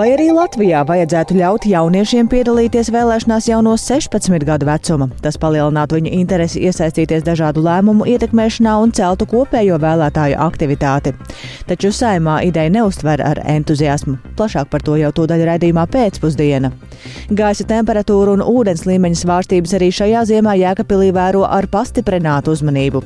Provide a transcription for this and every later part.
Vai arī Latvijā vajadzētu ļaut jauniešiem piedalīties vēlēšanās jau no 16 gadu vecuma? Tas palielinātu viņu interesi iesaistīties dažādu lēmumu ietekmēšanā un celtu kopējo vēlētāju aktivitāti. Taču saimā ideja neustver ar entuziasmu. Plašāk par to jau tūdaļ raidījumā pēcpusdiena. Gaisa temperatūra un ūdens līmeņa svārstības arī šajā ziemā Jēkabpilī vēro ar pastiprinātu uzmanību.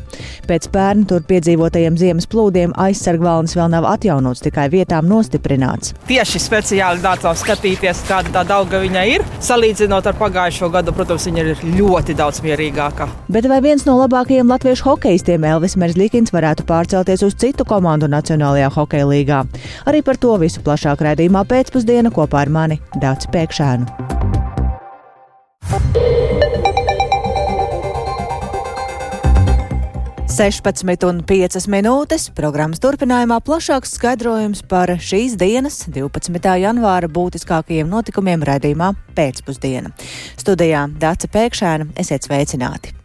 Pēc pērn tur piedzīvotajiem ziemas plūdiem aizsargvalnis vēl nav atjaunots, tikai vietām nostiprināts. Tieši speciāli nācām skatīties, kāda tā auga viņai ir. Salīdzinot ar pagājušo gadu, protams, viņa ir ļoti daudz mierīgāka. Bet vai viens no labākajiem latviešu hokeistiem Elvis Merzlikins varētu pārcelties uz citu komandu Nacionālajā hokeja līgā? Arī par to visu plašāk raidījumā pēcpusdiena kopā ar mani Dācis Pēkšēnu. 16,5 minūtes. Programmas turpinājumā plašāks skaidrojums par šīs dienas, 12. janvāra būtiskākajiem notikumiem raidījumā pēcpusdiena. Studijā Dāca Pēkšēna esiet sveicināti!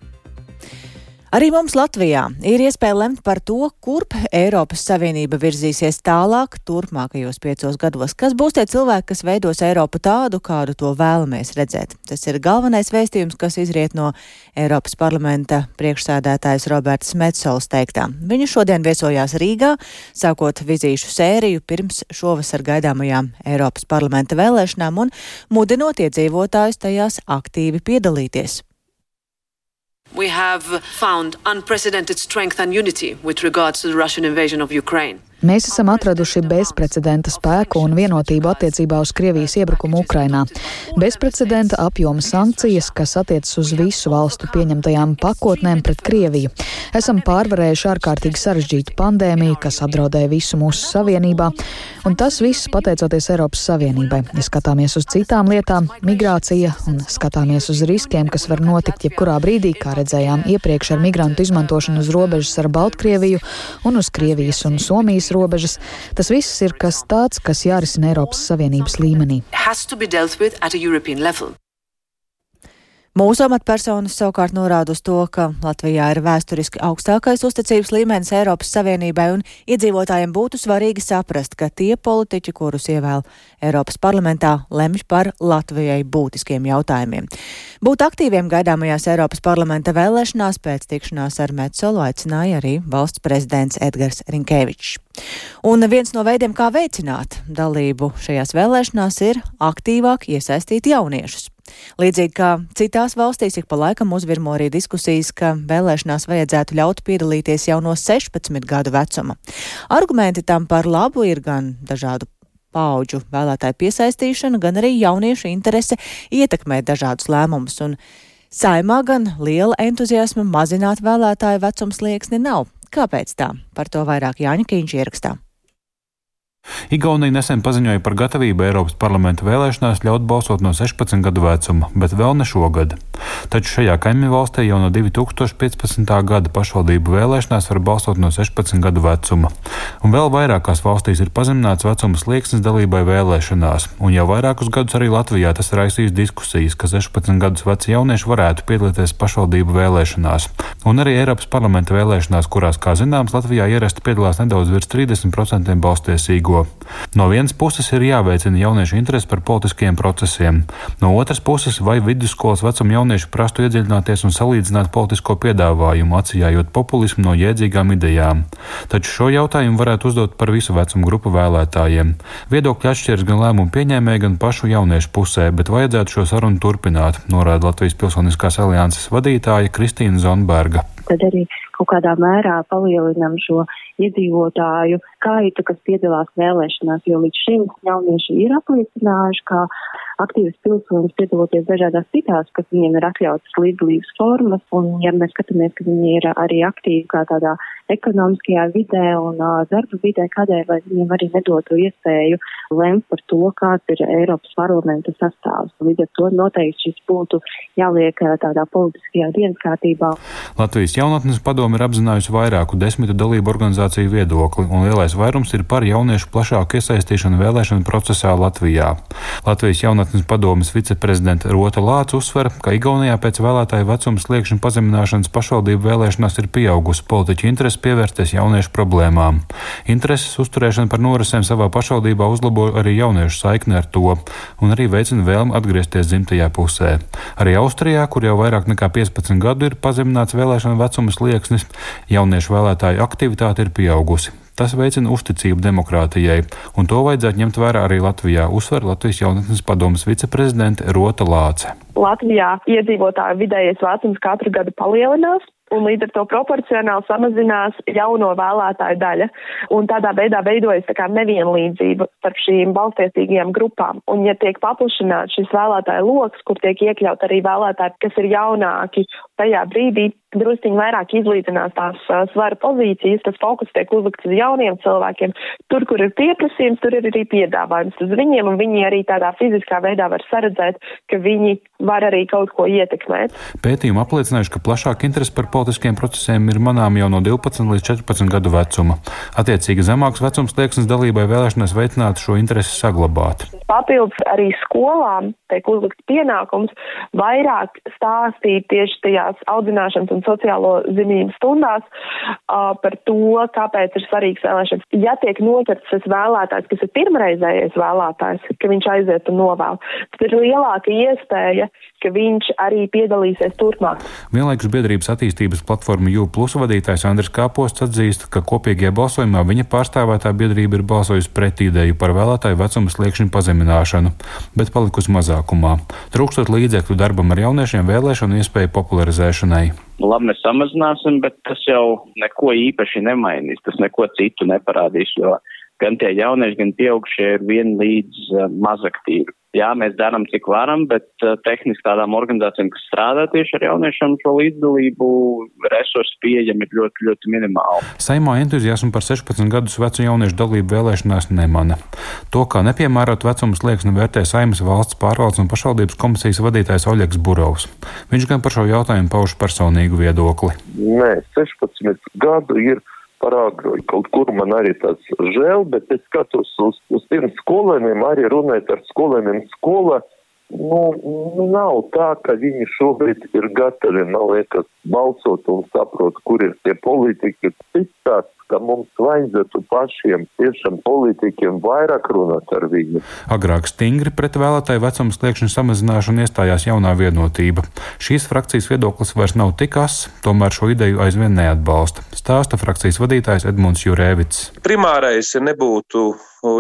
Arī mums Latvijā ir iespēja lemt par to, kurp Eiropas Savienība virzīsies tālāk turpmākajos piecos gados. Kas būs tie cilvēki, kas veidos Eiropu tādu, kādu to vēlamies redzēt? Tas ir galvenais vēstījums, kas izriet no Eiropas parlamenta priekšsēdētājas Robertas Metsols teiktā. Viņa šodien viesojās Rīgā, sākot vizīšu sēriju pirms šovasar gaidāmajām Eiropas parlamenta vēlēšanām un mudinot iedzīvotājus tajās aktīvi piedalīties. We have found unprecedented strength and unity with regards to the Russian invasion of Ukraine. Mēs esam atraduši bezprecedenta spēku un vienotību attiecībā uz Krievijas iebrukumu Ukrainā. Bezprecedenta apjoma sankcijas, kas attiecas uz visu valstu pieņemtajām pakotnēm pret Krieviju. Esam pārvarējuši ārkārtīgi sarežģītu pandēmiju, kas apdraudēja visu mūsu savienībā, un tas viss pateicoties Eiropas Savienībai. Ja skatāmies uz citām lietām, migrācija un skatāmies uz riskiem, kas var notikt jebkurā brīdī, kā redzējām iepriekš ar migrantu izmantošanu uz robežas ar Baltkrieviju un uz Krievijas un Somijas ārējas robežas. Tas viss ir kas tāds, kas jārisina Eiropas Savienības līmenī. Mūsu amatpersonas savukārt norāda uz to, ka Latvijā ir vēsturiski augstākais uzticības līmenis Eiropas Savienībai, un iedzīvotājiem būtu svarīgi saprast, ka tie politiķi, kurus ievēl Eiropas parlamentā, lemj par Latvijai būtiskiem jautājumiem. Būt aktīviem gaidāmajās Eiropas parlamenta vēlēšanās pēc tikšanās ar Metsolu aicināja arī valsts prezidents Edgars Rinkēvičs. Un viens no veidiem, kā veicināt dalību šajās vēlēšanās, ir aktīvāk iesaistīt jauniešus. Līdzīgi kā citās valstīs, ik pa laikam uzvirmo arī diskusijas, ka vēlēšanās vajadzētu ļaut piedalīties jau no 16 gadu vecuma. Argumenti tam par labu ir gan dažādu paudžu vēlētāju piesaistīšana, gan arī jauniešu interese ietekmēt dažādus lēmumus. Un saimā gan liela entuziasma mazināt vēlētāju vecums lieksni nav. Kāpēc tā? Par to vairāk Jāņa Kīņš ierakstā. Igaunija nesen paziņoja par gatavību Eiropas parlamenta vēlēšanās ļaut balsot no 16 gadu vecuma, bet vēl ne šogad. Taču šajā kaimiņu valstī jau no 2015. gada pašvaldību vēlēšanās var balsot no 16 gadu vecuma. Un vēl vairākās valstīs ir pazemināts vecuma slieksnis dalībai vēlēšanās, un jau vairākus gadus arī Latvijā tas raisīs diskusijas, ka 16 gadus veci jaunieši varētu piedalīties pašvaldību vēlēšanās. Un arī Eiropas parlamenta vēlēšanās, kurās, kā zināms, Latvijā ierasti piedalās nedaudz virs 30% balstiesīgo ko. No vienas puses ir jāveicina jauniešu interesi par politiskiem procesiem, no otras puses, vai vidusskolas vecuma jaunieši prastu iedziļināties un salīdzināt politisko piedāvājumu, atsijājot populismu no jēdzīgām idejām. Taču šo jautājumu varētu uzdot par visu vecumu grupu vēlētājiem. Viedokļi atšķiras gan lēmumu pieņēmēji, gan pašu jauniešu pusē, bet vajadzētu šo sarunu turpināt, norāda Latvijas Pilsoniskās alianses vadītāja Kristīna Zonberga. Tad arī kaut kādā mērā palielinam šo iedzīvotāju skaitu, kas piedalās vēlēšanās, jo līdz šim jaunieši ir apliecinājuši, ka aktīvas pilsonis piedaloties dažādās citās, kas viņiem ir atļautas līdzdalības formas, un ja mēs skatāmies, ka viņi ir arī aktīvi kā tādā ekonomiskajā vidē un uh, darba vidē, kādēļ, lai viņiem arī nedotu iespēju lemt par to, kāds ir Eiropas parlamenta sastāvs. Līdz ar to noteikti šis būtu jāliek tādā politiskajā dienas kārtībā. Latvijas jaunatnes padomi ir apzinājusi vairāku desmitu dalību organizāciju viedokli, un lielais vairums ir par jauniešu plašāku iesaistīšanu vēlēšanu procesā Latvijā. Latvijas jaunatnes jaunatnes padomas viceprezidenta Rota Lāca uzsver, ka Igaunijā pēc vēlētāju vecuma sliekšņa pazemināšanas pašvaldību vēlēšanās ir pieaugusi politiķu interese pievērsties jauniešu problēmām. Intereses uzturēšana par norisēm savā pašvaldībā uzlabo arī jauniešu saikni ar to un arī veicina vēlmi atgriezties dzimtajā pusē. Arī Austrijā, kur jau vairāk nekā 15 gadu ir pazemināts vēlēšana vecuma slieksnis, jauniešu vēlētāju aktivitāte ir pieaugusi. Tas veicina uzticību demokrātijai, un to vajadzētu ņemt vērā arī Latvijā, uzsver Latvijas jaunatnes padomas viceprezidente Rota Lāce. Latvijā iedzīvotāju vidējais vecums katru gadu palielinās, un līdz ar to proporcionāli samazinās jauno vēlētāju daļa. Un tādā veidā veidojas tā kā nevienlīdzība starp šīm balstiesīgajām grupām. Un ja tiek paplašināts šis vēlētāju lokus, kur tiek iekļaut arī vēlētāji, kas ir jaunāki, tajā brīdī drusciņi vairāk izlīdzinās tās uh, svara pozīcijas, tas fokus tiek uzlikts uz jauniem cilvēkiem. Tur, kur ir pieprasījums, tur ir arī piedāvājums uz viņiem, un viņi arī tādā fiziskā veidā var saredzēt, ka viņi var arī kaut ko ietekmēt. Pētījumi apliecinājuši, ka plašāk interesi par politiskiem procesiem ir manām jau no 12 līdz 14 gadu vecuma. Attiecīgi zemāks vecums liekas dalībai vēlēšanās veicināt šo interesi saglabāt. Papildus arī skolām tiek uzlikts pienākums vairāk stāstīt tieši tajās audzināšanas un sociālo zinību stundās uh, par to, kāpēc ir svarīgs vēlēšanas. Ja tiek noķerts tas vēlētājs, kas ir pirmreizējais vēlētājs, ka viņš aiziet un novēl, tad ir lielāka iespēja, ka viņš arī piedalīsies turpmāk. Vienlaikus biedrības attīstības platforma Jūplus vadītājs Andris Kāposts atzīst, ka kopīgajā balsojumā viņa pārstāvētā biedrība ir balsojusi pret ideju par vēlētāju vecuma sliekšņu pazemināšanu, bet palikusi mazākumā. Trūkstot līdzekļu darbam ar jauniešiem vēlēšanu iespēju popularizēšanai. Nu, labi, mēs samazināsim, bet tas jau neko īpaši nemainīs, tas neko citu neparādīs, jo gan tie jaunieši, gan pieaugušie ir vienlīdz uh, mazaktīvi jā, mēs darām, cik varam, bet uh, tehniski tādām organizācijām, kas strādā tieši ar jauniešiem, šo līdzdalību resursu pieejami ir ļoti, ļoti minimāli. Saimā entuziasmu par 16 gadus vecu jauniešu dalību vēlēšanās nemana. To, kā nepiemērot vecumu slieksni, vērtē Saimas valsts pārvaldes un pašvaldības komisijas vadītājs Oļegs Burovs. Viņš gan par šo jautājumu pauž personīgu viedokli. Nē, 16 gadu ir par agru. Kaut kur man arī tāds žēl, bet es skatos uz, uz tiem skolēniem, arī runājot ar skolēniem skolā. Nu, nu, nav tā, ka viņi šobrīd ir gatavi, man liekas, balsot un saprot, kur ir tie politiķi. Cits tāds ka mums vajadzētu pašiem, tiešām politiķiem, vairāk runāt ar viņu. Agrāk stingri pret vēlētāju vecuma sliekšņu samazināšanu iestājās jaunā vienotība. Šīs frakcijas viedoklis vairs nav tik as, tomēr šo ideju aizvien neatbalsta. Stāsta frakcijas vadītājs Edmunds Jurēvits. Primārais ir nebūtu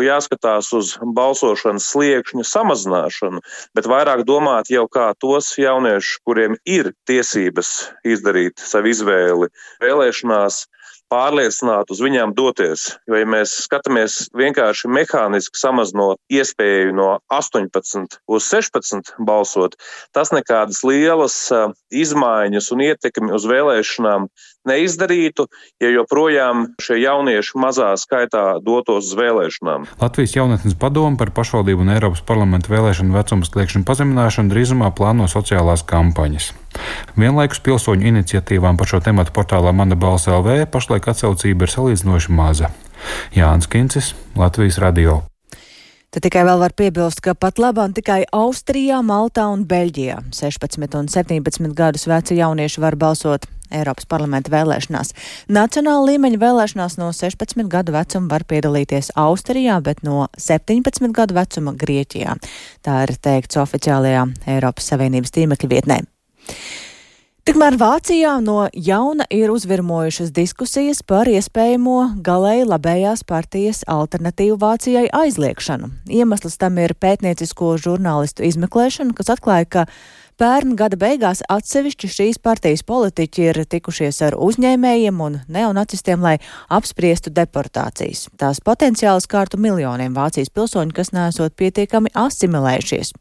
jāskatās uz balsošanas sliekšņu samazināšanu, bet vairāk domāt jau kā tos jauniešus, kuriem ir tiesības izdarīt savu izvēli vēlēšanās pārliecināt uz viņām doties. Jo, ja mēs skatāmies vienkārši mehāniski samazinot iespēju no 18 uz 16 balsot, tas nekādas lielas izmaiņas un ietekmi uz vēlēšanām neizdarītu, ja joprojām šie jaunieši mazā skaitā dotos uz vēlēšanām. Latvijas jaunatnes padoma par pašvaldību un Eiropas parlamentu vēlēšanu vecuma sliekšņu pazemināšanu drīzumā plāno sociālās kampaņas. Vienlaikus pilsoņu iniciatīvām par šo tematu portālā Mana balss LV pašlaik atsaucība ir salīdzinoši maza. Jānis Kincis, Latvijas radio. Te tikai vēl var piebilst, ka pat labāk tikai Austrijā, Maltā un Beļģijā 16 un 17 gadus veci jaunieši var balsot Eiropas parlamenta vēlēšanās. Nacionāla līmeņa vēlēšanās no 16 gadu vecuma var piedalīties Austrijā, bet no 17 gadu vecuma Grieķijā. Tā ir teikts oficiālajā Eiropas Savienības tīmekļa vietnē. Tikmēr Vācijā no jauna ir uzvirmojušas diskusijas par iespējamo galēji labējās partijas alternatīvu Vācijai aizliekšanu. Iemesls tam ir pētniecisko žurnālistu izmeklēšana, kas atklāja, ka pērn gada beigās atsevišķi šīs partijas politiķi ir tikušies ar uzņēmējiem un neonacistiem, lai apspriestu deportācijas. Tās potenciāli skārtu miljoniem Vācijas pilsoņu, kas nesot pietiekami asimilējušies.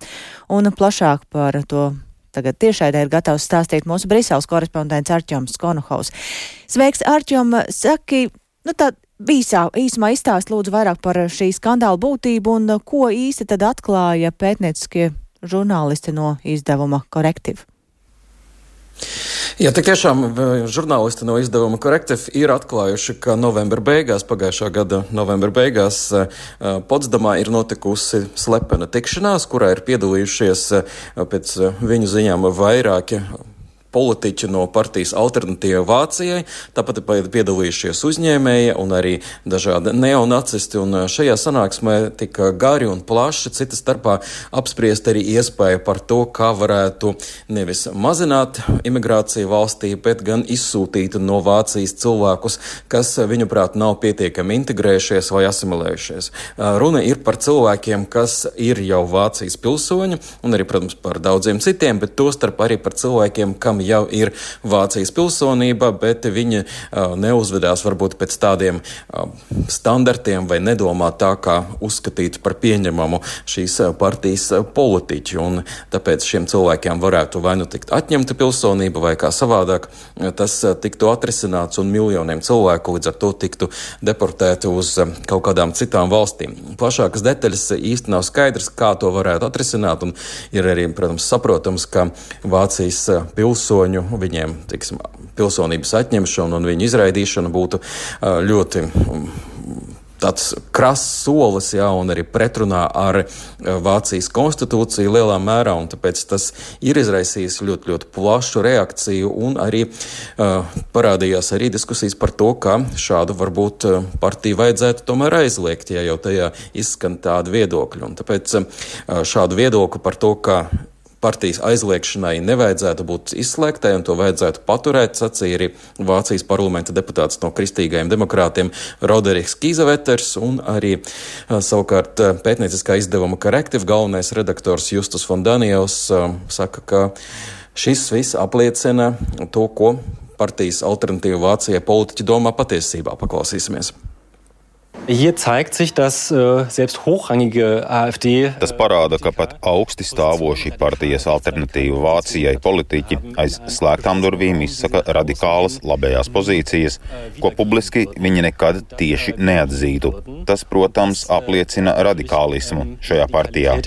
Un plašāk par to Tagad tiešraidē ir gatavs stāstīt mūsu Briseles korespondents Arčoms Konohaus. Sveiks, Arčom! Saki, nu tā īsā, īsumā izstāst lūdzu vairāk par šī skandāla būtību un ko īsti tad atklāja pētnieciskie žurnālisti no izdevuma korektīvu. Jā, tik tiešām žurnālisti no izdevuma Corrective ir atklājuši, ka novembra beigās, pagājušā gada novembra beigās, Potsdamā ir notikusi slepena tikšanās, kurā ir piedalījušies pēc viņu ziņām vairāki politiķi no partijas Alternatīva Vācijai, tāpat ir piedalījušies uzņēmēji un arī dažādi neonacisti. Un šajā sanāksmē tika gari un plaši, citas starpā apspriest arī iespēja par to, kā varētu nevis mazināt imigrāciju valstī, bet gan izsūtīt no Vācijas cilvēkus, kas viņuprāt nav pietiekami integrējušies vai asimilējušies. Runa ir par cilvēkiem, kas ir jau Vācijas pilsoņi, un arī, protams, par daudziem citiem, bet tostarp arī par cilvēkiem, kam kam jau ir Vācijas pilsonība, bet viņi neuzvedās varbūt pēc tādiem standartiem vai nedomā tā, kā uzskatīt par pieņemamu šīs partijas politiķi. Un tāpēc šiem cilvēkiem varētu vai nu tikt atņemta pilsonība, vai kā savādāk tas tiktu atrisināts, un miljoniem cilvēku līdz ar to tiktu deportēti uz kaut kādām citām valstīm. Plašākas detaļas īsti nav skaidrs, kā to varētu atrisināt, un ir arī, protams, saprotams, ka Vācijas pilsonība pilsoņu, viņiem tiksim, pilsonības atņemšana un viņu izraidīšana būtu ļoti tāds krass solis, jā, un arī pretrunā ar Vācijas konstitūciju lielā mērā, un tāpēc tas ir izraisījis ļoti, ļoti plašu reakciju, un arī uh, parādījās arī diskusijas par to, ka šādu varbūt partiju vajadzētu tomēr aizliegt, ja jau tajā izskan tādi viedokļi. Un tāpēc uh, šādu viedokli par to, ka partijas aizliegšanai nevajadzētu būt izslēgtai un to vajadzētu paturēt, sacīja arī Vācijas parlamenta deputāts no kristīgajiem demokrātiem Roderiks Kīzaveters un arī savukārt pētnieciskā izdevuma Corrective galvenais redaktors Justus Fondaniels saka, ka šis viss apliecina to, ko partijas alternatīva Vācijai politiķi domā patiesībā. Paklausīsimies! Hier zeigt sich, dass uh, selbst hochrangige AfD. Tas parāda, ka pat augsti stāvoši partijas alternatīva Vācijai politiķi aiz slēgtām durvīm izsaka radikālas labējās pozīcijas, ko publiski viņi nekad tieši neatzītu. Tas, protams, apliecina radikālismu šajā partijā.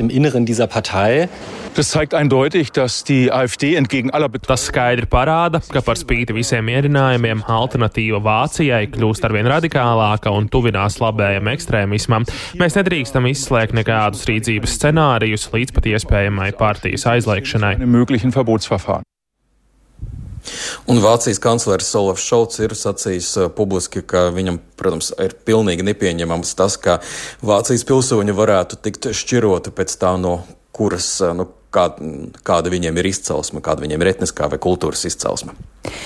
Tas zeigt eindeutig, dass die AfD entgegen aller Tas skaidri parāda, ka par spīti visiem ierinājumiem alternatīva Vācijai kļūst arvien radikālāka un tuvinās labējam ekstrēmismam. Mēs nedrīkstam izslēgt nekādus rīcības scenārijus līdz pat iespējamai partijas aizliegšanai. Un Vācijas kanclers Olafs Šauts ir sacījis uh, publiski, ka viņam, protams, ir pilnīgi nepieņemams tas, ka Vācijas pilsoņi varētu tikt šķiroti pēc tā, no kuras, uh, nu, kā, kāda viņiem ir izcelsme, kāda viņiem ir etniskā vai kultūras izcelsme.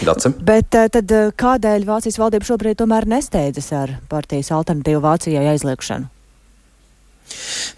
Dace? Bet eh, tad eh, kādēļ Vācijas valdība šobrīd tomēr nesteidzas ar partijas alternatīvu Vācijai aizliekšanu?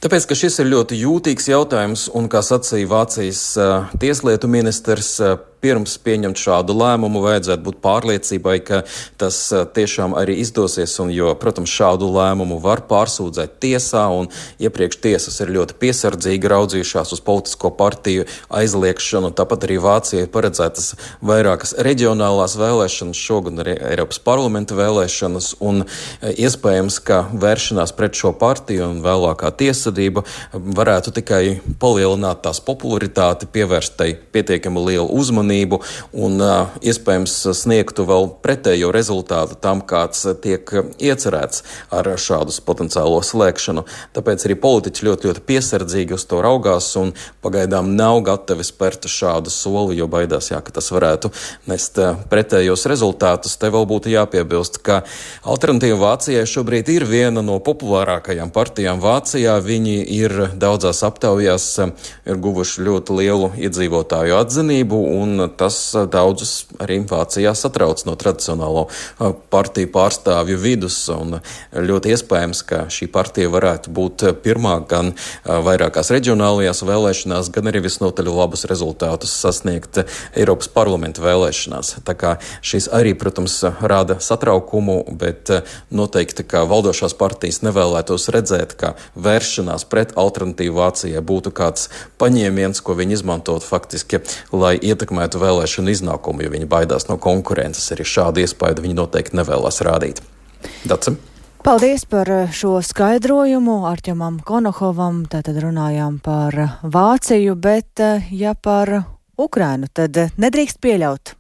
Tāpēc, ka šis ir ļoti jūtīgs jautājums, un, kā sacīja Vācijas uh, tieslietu ministrs, uh, pirms pieņemt šādu lēmumu, vajadzētu būt pārliecībai, ka tas uh, tiešām arī izdosies. Un, jo, protams, šādu lēmumu var pārsūdzēt tiesā, un iepriekš tiesas ir ļoti piesardzīgi raudzījušās uz politisko partiju aizliekšanu. Tāpat arī Vācijai paredzētas vairākas reģionālās vēlēšanas, šogad arī Eiropas parlamenta vēlēšanas, un iespējams, ka vēršanās pret šo partiju un vēlākā tiesvedība varētu tikai palielināt tās popularitāti, pievērst tai pietiekami lielu uzmanību uzmanību un iespējams sniegtu vēl pretējo rezultātu tam, kāds tiek iecerēts ar šādu potenciālo slēgšanu. Tāpēc arī politiķi ļoti, ļoti piesardzīgi uz to raugās un pagaidām nav gatavi spērt šādu soli, jo baidās, jā, ka tas varētu nest pretējos rezultātus. Te vēl būtu jāpiebilst, ka Alternatīva Vācijai šobrīd ir viena no populārākajām partijām Vācijā. Viņi ir daudzās aptaujās ir guvuši ļoti lielu iedzīvotāju atzinību un un tas daudzus arī Vācijā satrauc no tradicionālo partiju pārstāvju vidus. Ļoti iespējams, ka šī partija varētu būt pirmā gan vairākās reģionālajās vēlēšanās, gan arī visnotaļ labus rezultātus sasniegt Eiropas parlamenta vēlēšanās. Tā kā šis arī, protams, rada satraukumu, bet noteikti, ka valdošās partijas nevēlētos redzēt, ka vēršanās pret alternatīvu Vācijai būtu kāds paņēmiens, ko viņi izmantot faktiski, lai ietekmētu ietekmētu vēlēšanu iznākumu, jo viņi baidās no konkurences. Arī šādu iespēju viņi noteikti nevēlas rādīt. Dacim. Paldies par eh, šo skaidrojumu Arķemam Konohovam. Tātad runājām par Vāciju, bet eh, ja par Ukrainu, tad nedrīkst pieļaut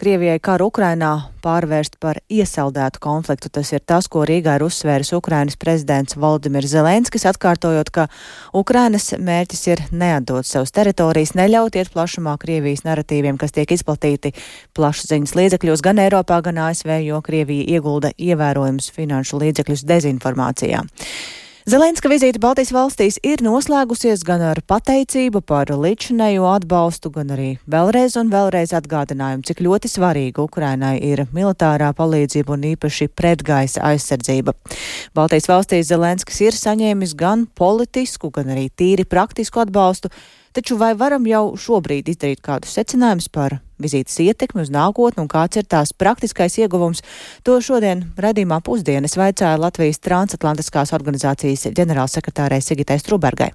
Krievijai karu Ukrainā pārvērst par iesaldētu konfliktu. Tas ir tas, ko Rīgā ir uzsvēris Ukrainas prezidents Valdimirs Zelenskis, atkārtojot, ka Ukrainas mērķis ir neatdot savus teritorijas, neļaut iet plašumā Krievijas narratīviem, kas tiek izplatīti plašsaziņas līdzekļos gan Eiropā, gan ASV, jo Krievija iegulda ievērojumus finanšu līdzekļus dezinformācijā. Zelenska vizīte Baltijas valstīs ir noslēgusies gan ar pateicību par līdzinējo atbalstu, gan arī vēlreiz un vēlreiz atgādinājumu, cik ļoti svarīga Ukrainai ir militārā palīdzība un īpaši pretgaisa aizsardzība. Baltijas valstīs Zelenskis ir saņēmis gan politisku, gan arī tīri praktisku atbalstu Taču vai varam jau šobrīd izdarīt kādus secinājumus par vizītes ietekmi uz nākotni un kāds ir tās praktiskais ieguvums? To šodien redzījumā pusdienas vaicāja Latvijas transatlantiskās organizācijas ģenerālsekretārai Sigitai Strubergai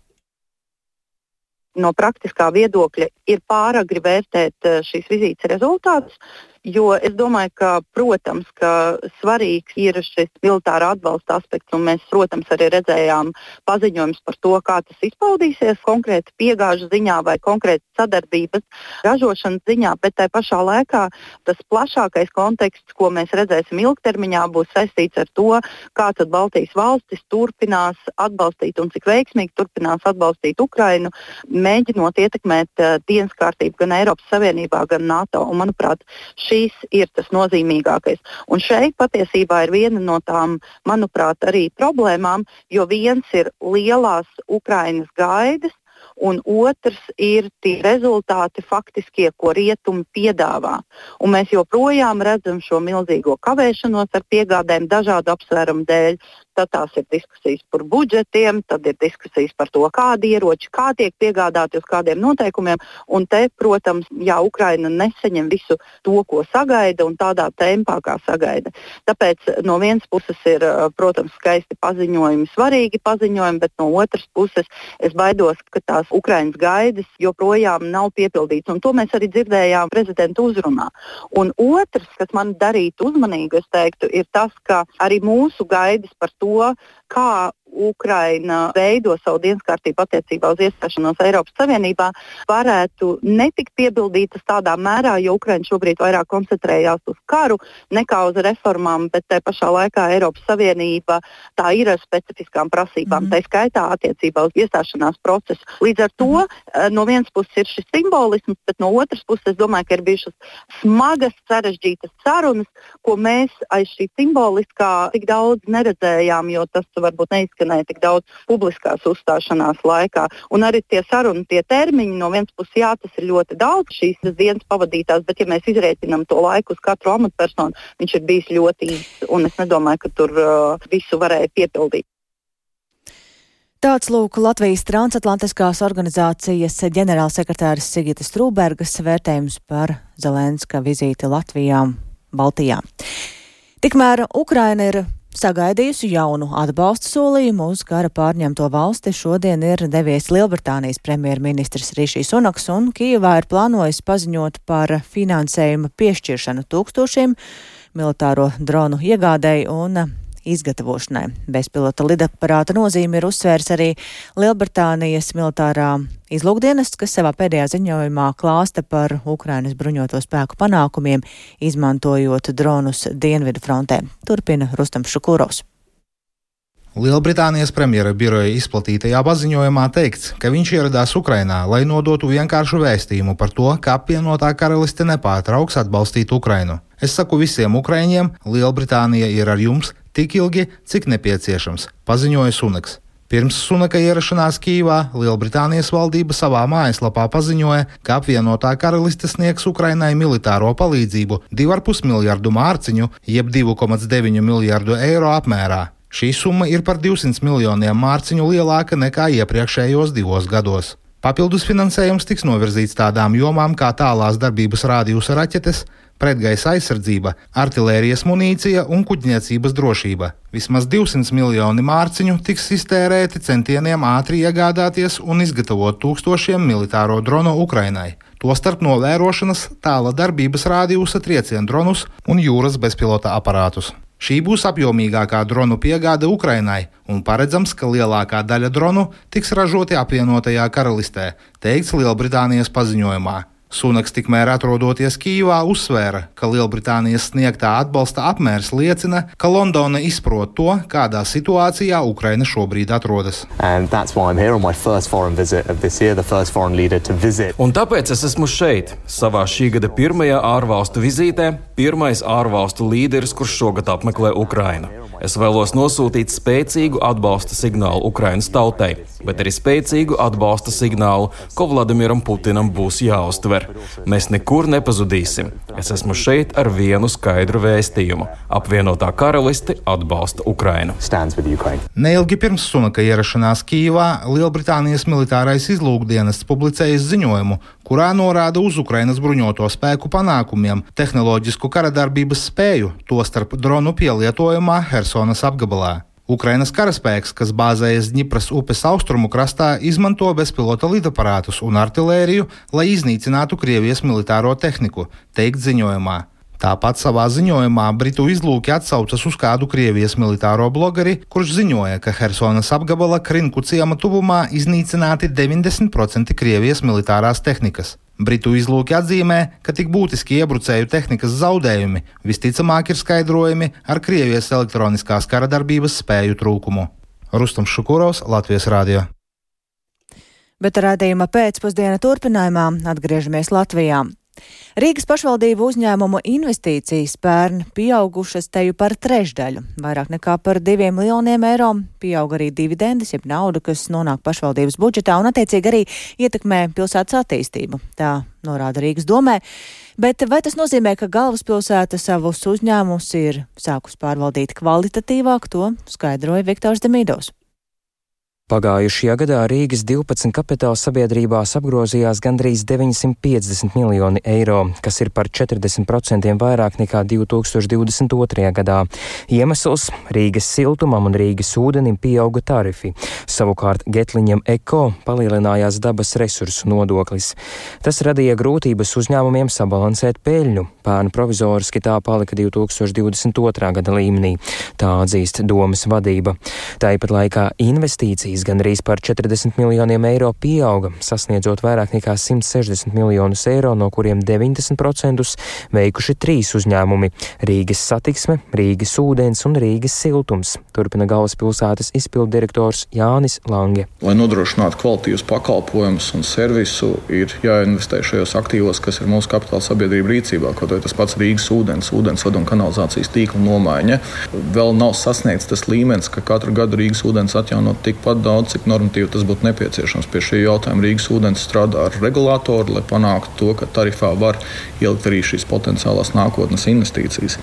no praktiskā viedokļa ir pāragri vērtēt eh, šīs vizītes rezultātus. Jo es domāju, ka, protams, ka svarīgs ir šis militāra atbalsta aspekts, un mēs, protams, arī redzējām paziņojumus par to, kā tas izpaudīsies konkrēti piegāžu ziņā vai konkrēti sadarbības ražošanas ziņā, bet tai pašā laikā tas plašākais konteksts, ko mēs redzēsim ilgtermiņā, būs saistīts ar to, kā tad Baltijas valstis turpinās atbalstīt un cik veiksmīgi turpinās atbalstīt Ukrainu, mēģinot ietekmēt uh, dienas kārtību gan Eiropas Savienībā, gan NATO. Un, manuprāt, šī šīs ir tas nozīmīgākais. Un šeit patiesībā ir viena no tām, manuprāt, arī problēmām, jo viens ir lielās Ukrainas gaidas, un otrs ir tie rezultāti faktiskie, ko rietumi piedāvā. Un mēs joprojām redzam šo milzīgo kavēšanos ar piegādēm dažādu apsvērumu dēļ tad tās ir diskusijas par budžetiem, tad ir diskusijas par to, kādi ieroči, kā tiek piegādāti uz kādiem noteikumiem. Un te, protams, jā, Ukraina nesaņem visu to, ko sagaida un tādā tempā, kā sagaida. Tāpēc no vienas puses ir, protams, skaisti paziņojumi, svarīgi paziņojumi, bet no otras puses es baidos, ka tās Ukrainas gaidas joprojām nav piepildītas. Un to mēs arī dzirdējām prezidenta uzrunā. Un otrs, kas man darītu uzmanīgu, es teiktu, ir tas, ka arī mūsu gaidas par to, to, kā Ukraina veido savu dienas kārtību attiecībā uz iestāšanos Eiropas Savienībā, varētu netikt piebildītas tādā mērā, jo Ukraina šobrīd vairāk koncentrējās uz karu nekā uz reformām, bet te pašā laikā Eiropas Savienība tā ir ar specifiskām prasībām, mm. tā skaitā attiecībā uz iestāšanās procesu. Līdz ar to mm. no vienas puses ir šis simbolisms, bet no otras puses es domāju, ka ir bijušas smagas, sarežģītas sarunas, ko mēs aiz šī simboliskā tik daudz neredzējām, jo tas varbūt neizskatās neizskanēja tik daudz publiskās uzstāšanās laikā. Un arī tie sarunu tie termiņi, no vienas puses, jā, tas ir ļoti daudz šīs dienas pavadītās, bet ja mēs izrēķinām to laiku uz katru amatpersonu, viņš ir bijis ļoti īss. Un es nedomāju, ka tur uh, visu varēja piepildīt. Tāds lūk Latvijas transatlantiskās organizācijas ģenerālsekretāris Sigita Strūbergas vērtējums par Zelenska vizīti Latvijā, Baltijā. Tikmēr Ukraina ir Sagaidījusi jaunu atbalsta solījumu uz kara pārņemto valsti. Šodien ir devies Lielbritānijas premjerministrs Rišijs Unaks un Kijevā ir plānojis paziņot par finansējuma piešķiršanu tūkstošiem militāro dronu iegādēji un izgatavošanai. Bezpilota lidaparāta nozīme ir uzsvērs arī Lielbritānijas militārā izlūkdienests, kas savā pēdējā ziņojumā klāsta par Ukrainas bruņoto spēku panākumiem, izmantojot dronus Dienvidu frontē. Turpina Rustam Šukurovs. Lielbritānijas premjera biroja izplatītajā paziņojumā teikts, ka viņš ieradās Ukrainā, lai nodotu vienkāršu vēstījumu par to, ka apvienotā karaliste nepārtrauks atbalstīt Ukrainu. Es saku visiem ukraiņiem, Lielbritānija ir ar jums, tik ilgi, cik nepieciešams, paziņoja Sunaks. Pirms Sunaka ierašanās Kīvā Lielbritānijas valdība savā mājaslapā paziņoja, ka apvienotā karaliste sniegs Ukrainai militāro palīdzību 2,5 miljardu mārciņu, jeb 2,9 miljardu eiro apmērā. Šī summa ir par 200 miljoniem mārciņu lielāka nekā iepriekšējos divos gados. Papildus finansējums tiks novirzīts tādām jomām kā tālās darbības rādījusa raķetes, pretgaisa aizsardzība, artērijas munīcija un kuģniecības drošība. Vismaz 200 miljoni mārciņu tiks iztērēti centieniem ātri iegādāties un izgatavot tūkstošiem militāro dronu Ukrainai. Tostarp novērošanas, tāla darbības rādījusa triecienu dronus un jūras bezpilota aparātus. Šī būs apjomīgākā dronu piegāde Ukrainai, un paredzams, ka lielākā daļa dronu tiks ražoti apvienotajā karalistē, teikts Lielbritānijas paziņojumā. Sunaks tikmēr atrodoties Kīvā uzsvēra, ka Lielbritānijas sniegtā atbalsta apmērs liecina, ka Londona izprot to, kādā situācijā Ukraina šobrīd atrodas. Year, Un tāpēc es esmu šeit, savā šī gada pirmajā ārvalstu vizītē, pirmais ārvalstu līderis, kurš šogad apmeklē Ukrainu. Es vēlos nosūtīt spēcīgu atbalsta signālu Ukrainas tautai, bet arī spēcīgu atbalsta signālu, ko Vladimiram Putinam būs jāuztver. Mēs nekur nepazudīsim. Es esmu šeit ar vienu skaidru vēstījumu. Apvienotā karaliste atbalsta Ukrainu. Neilgi pirms Sunaka ierašanās Kīvā Lielbritānijas militārais izlūkdienests publicējis ziņojumu, kurā norāda uz Ukrainas bruņoto spēku panākumiem, tehnoloģisku karadarbības spēju, tostarp dronu pielietojumā Helsonas apgabalā. Ukrainas karaspēks, kas bāzējas Dņipras upes austrumu krastā, izmanto bezpilota lidaparātus un artilēriju, lai iznīcinātu Krievijas militāro tehniku, teikt ziņojumā. Tāpat savā ziņojumā Britu izlūki atsaucas uz kādu Krievijas militāro blogeri, kurš ziņoja, ka Helsonas apgabala Krinku ciema tuvumā iznīcināti 90% Krievijas militārās tehnikas. Britu izlūki atzīmē, ka tik būtiski iebrucēju tehnikas zaudējumi visticamāk ir skaidrojami ar Krievijas elektroniskās kara darbības spēju trūkumu. Rustums Šukurovs, Latvijas Rādio. Bet rādījuma pēcpusdiena turpinājumā atgriežamies Latvijā. Rīgas pašvaldību uzņēmumu investīcijas pērn pieaugušas teju par trešdaļu, vairāk nekā par diviem miljoniem eiro. Pieaug arī dividendes, jeb nauda, kas nonāk pašvaldības budžetā un attiecīgi arī ietekmē pilsētas attīstību. Tā norāda Rīgas domē. Bet vai tas nozīmē, ka galvaspilsēta savus uzņēmumus ir sākus pārvaldīt kvalitatīvāk, to skaidroja Viktors Demīdovs. Pagājušajā gadā Rīgas 12 kapitāla sabiedrībās apgrozījās gandrīz 950 miljoni eiro, kas ir par 40% vairāk nekā 2022. gadā. Iemesls - Rīgas siltumam un Rīgas ūdenim pieauga tarifi. Savukārt Getliņam Eko palielinājās dabas resursu nodoklis. Tas radīja grūtības uzņēmumiem sabalansēt peļņu. Pērnu provizoriski tā palika 2022. gada līmenī. Tā atzīst domas vadība. Tāpat laikā investīcijas Investīcijas gandrīz par 40 miljoniem eiro pieauga, sasniedzot vairāk nekā 160 miljonus eiro, no kuriem 90% veikuši trīs uzņēmumi - Rīgas satiksme, Rīgas ūdens un Rīgas siltums, turpina galvaspilsētas izpildu direktors Jānis Lange. Lai nodrošinātu kvalitīvus pakalpojumus un servisu, ir jāinvestē šajos aktīvos, kas ir mūsu kapitāla sabiedrība rīcībā, kaut arī tas pats Rīgas ūdens, ūdensvadu un kanalizācijas tīkla nomaiņa. Vēl nav sasniegts tas līmenis, ka katru gadu Rīgas ūdens atjaunot tikpat daudz, cik normatīvi tas būtu nepieciešams. Pie šī jautājuma Rīgas ūdens strādā ar regulātoru, lai panāktu to, ka tarifā var ielikt arī šīs potenciālās nākotnes investīcijas.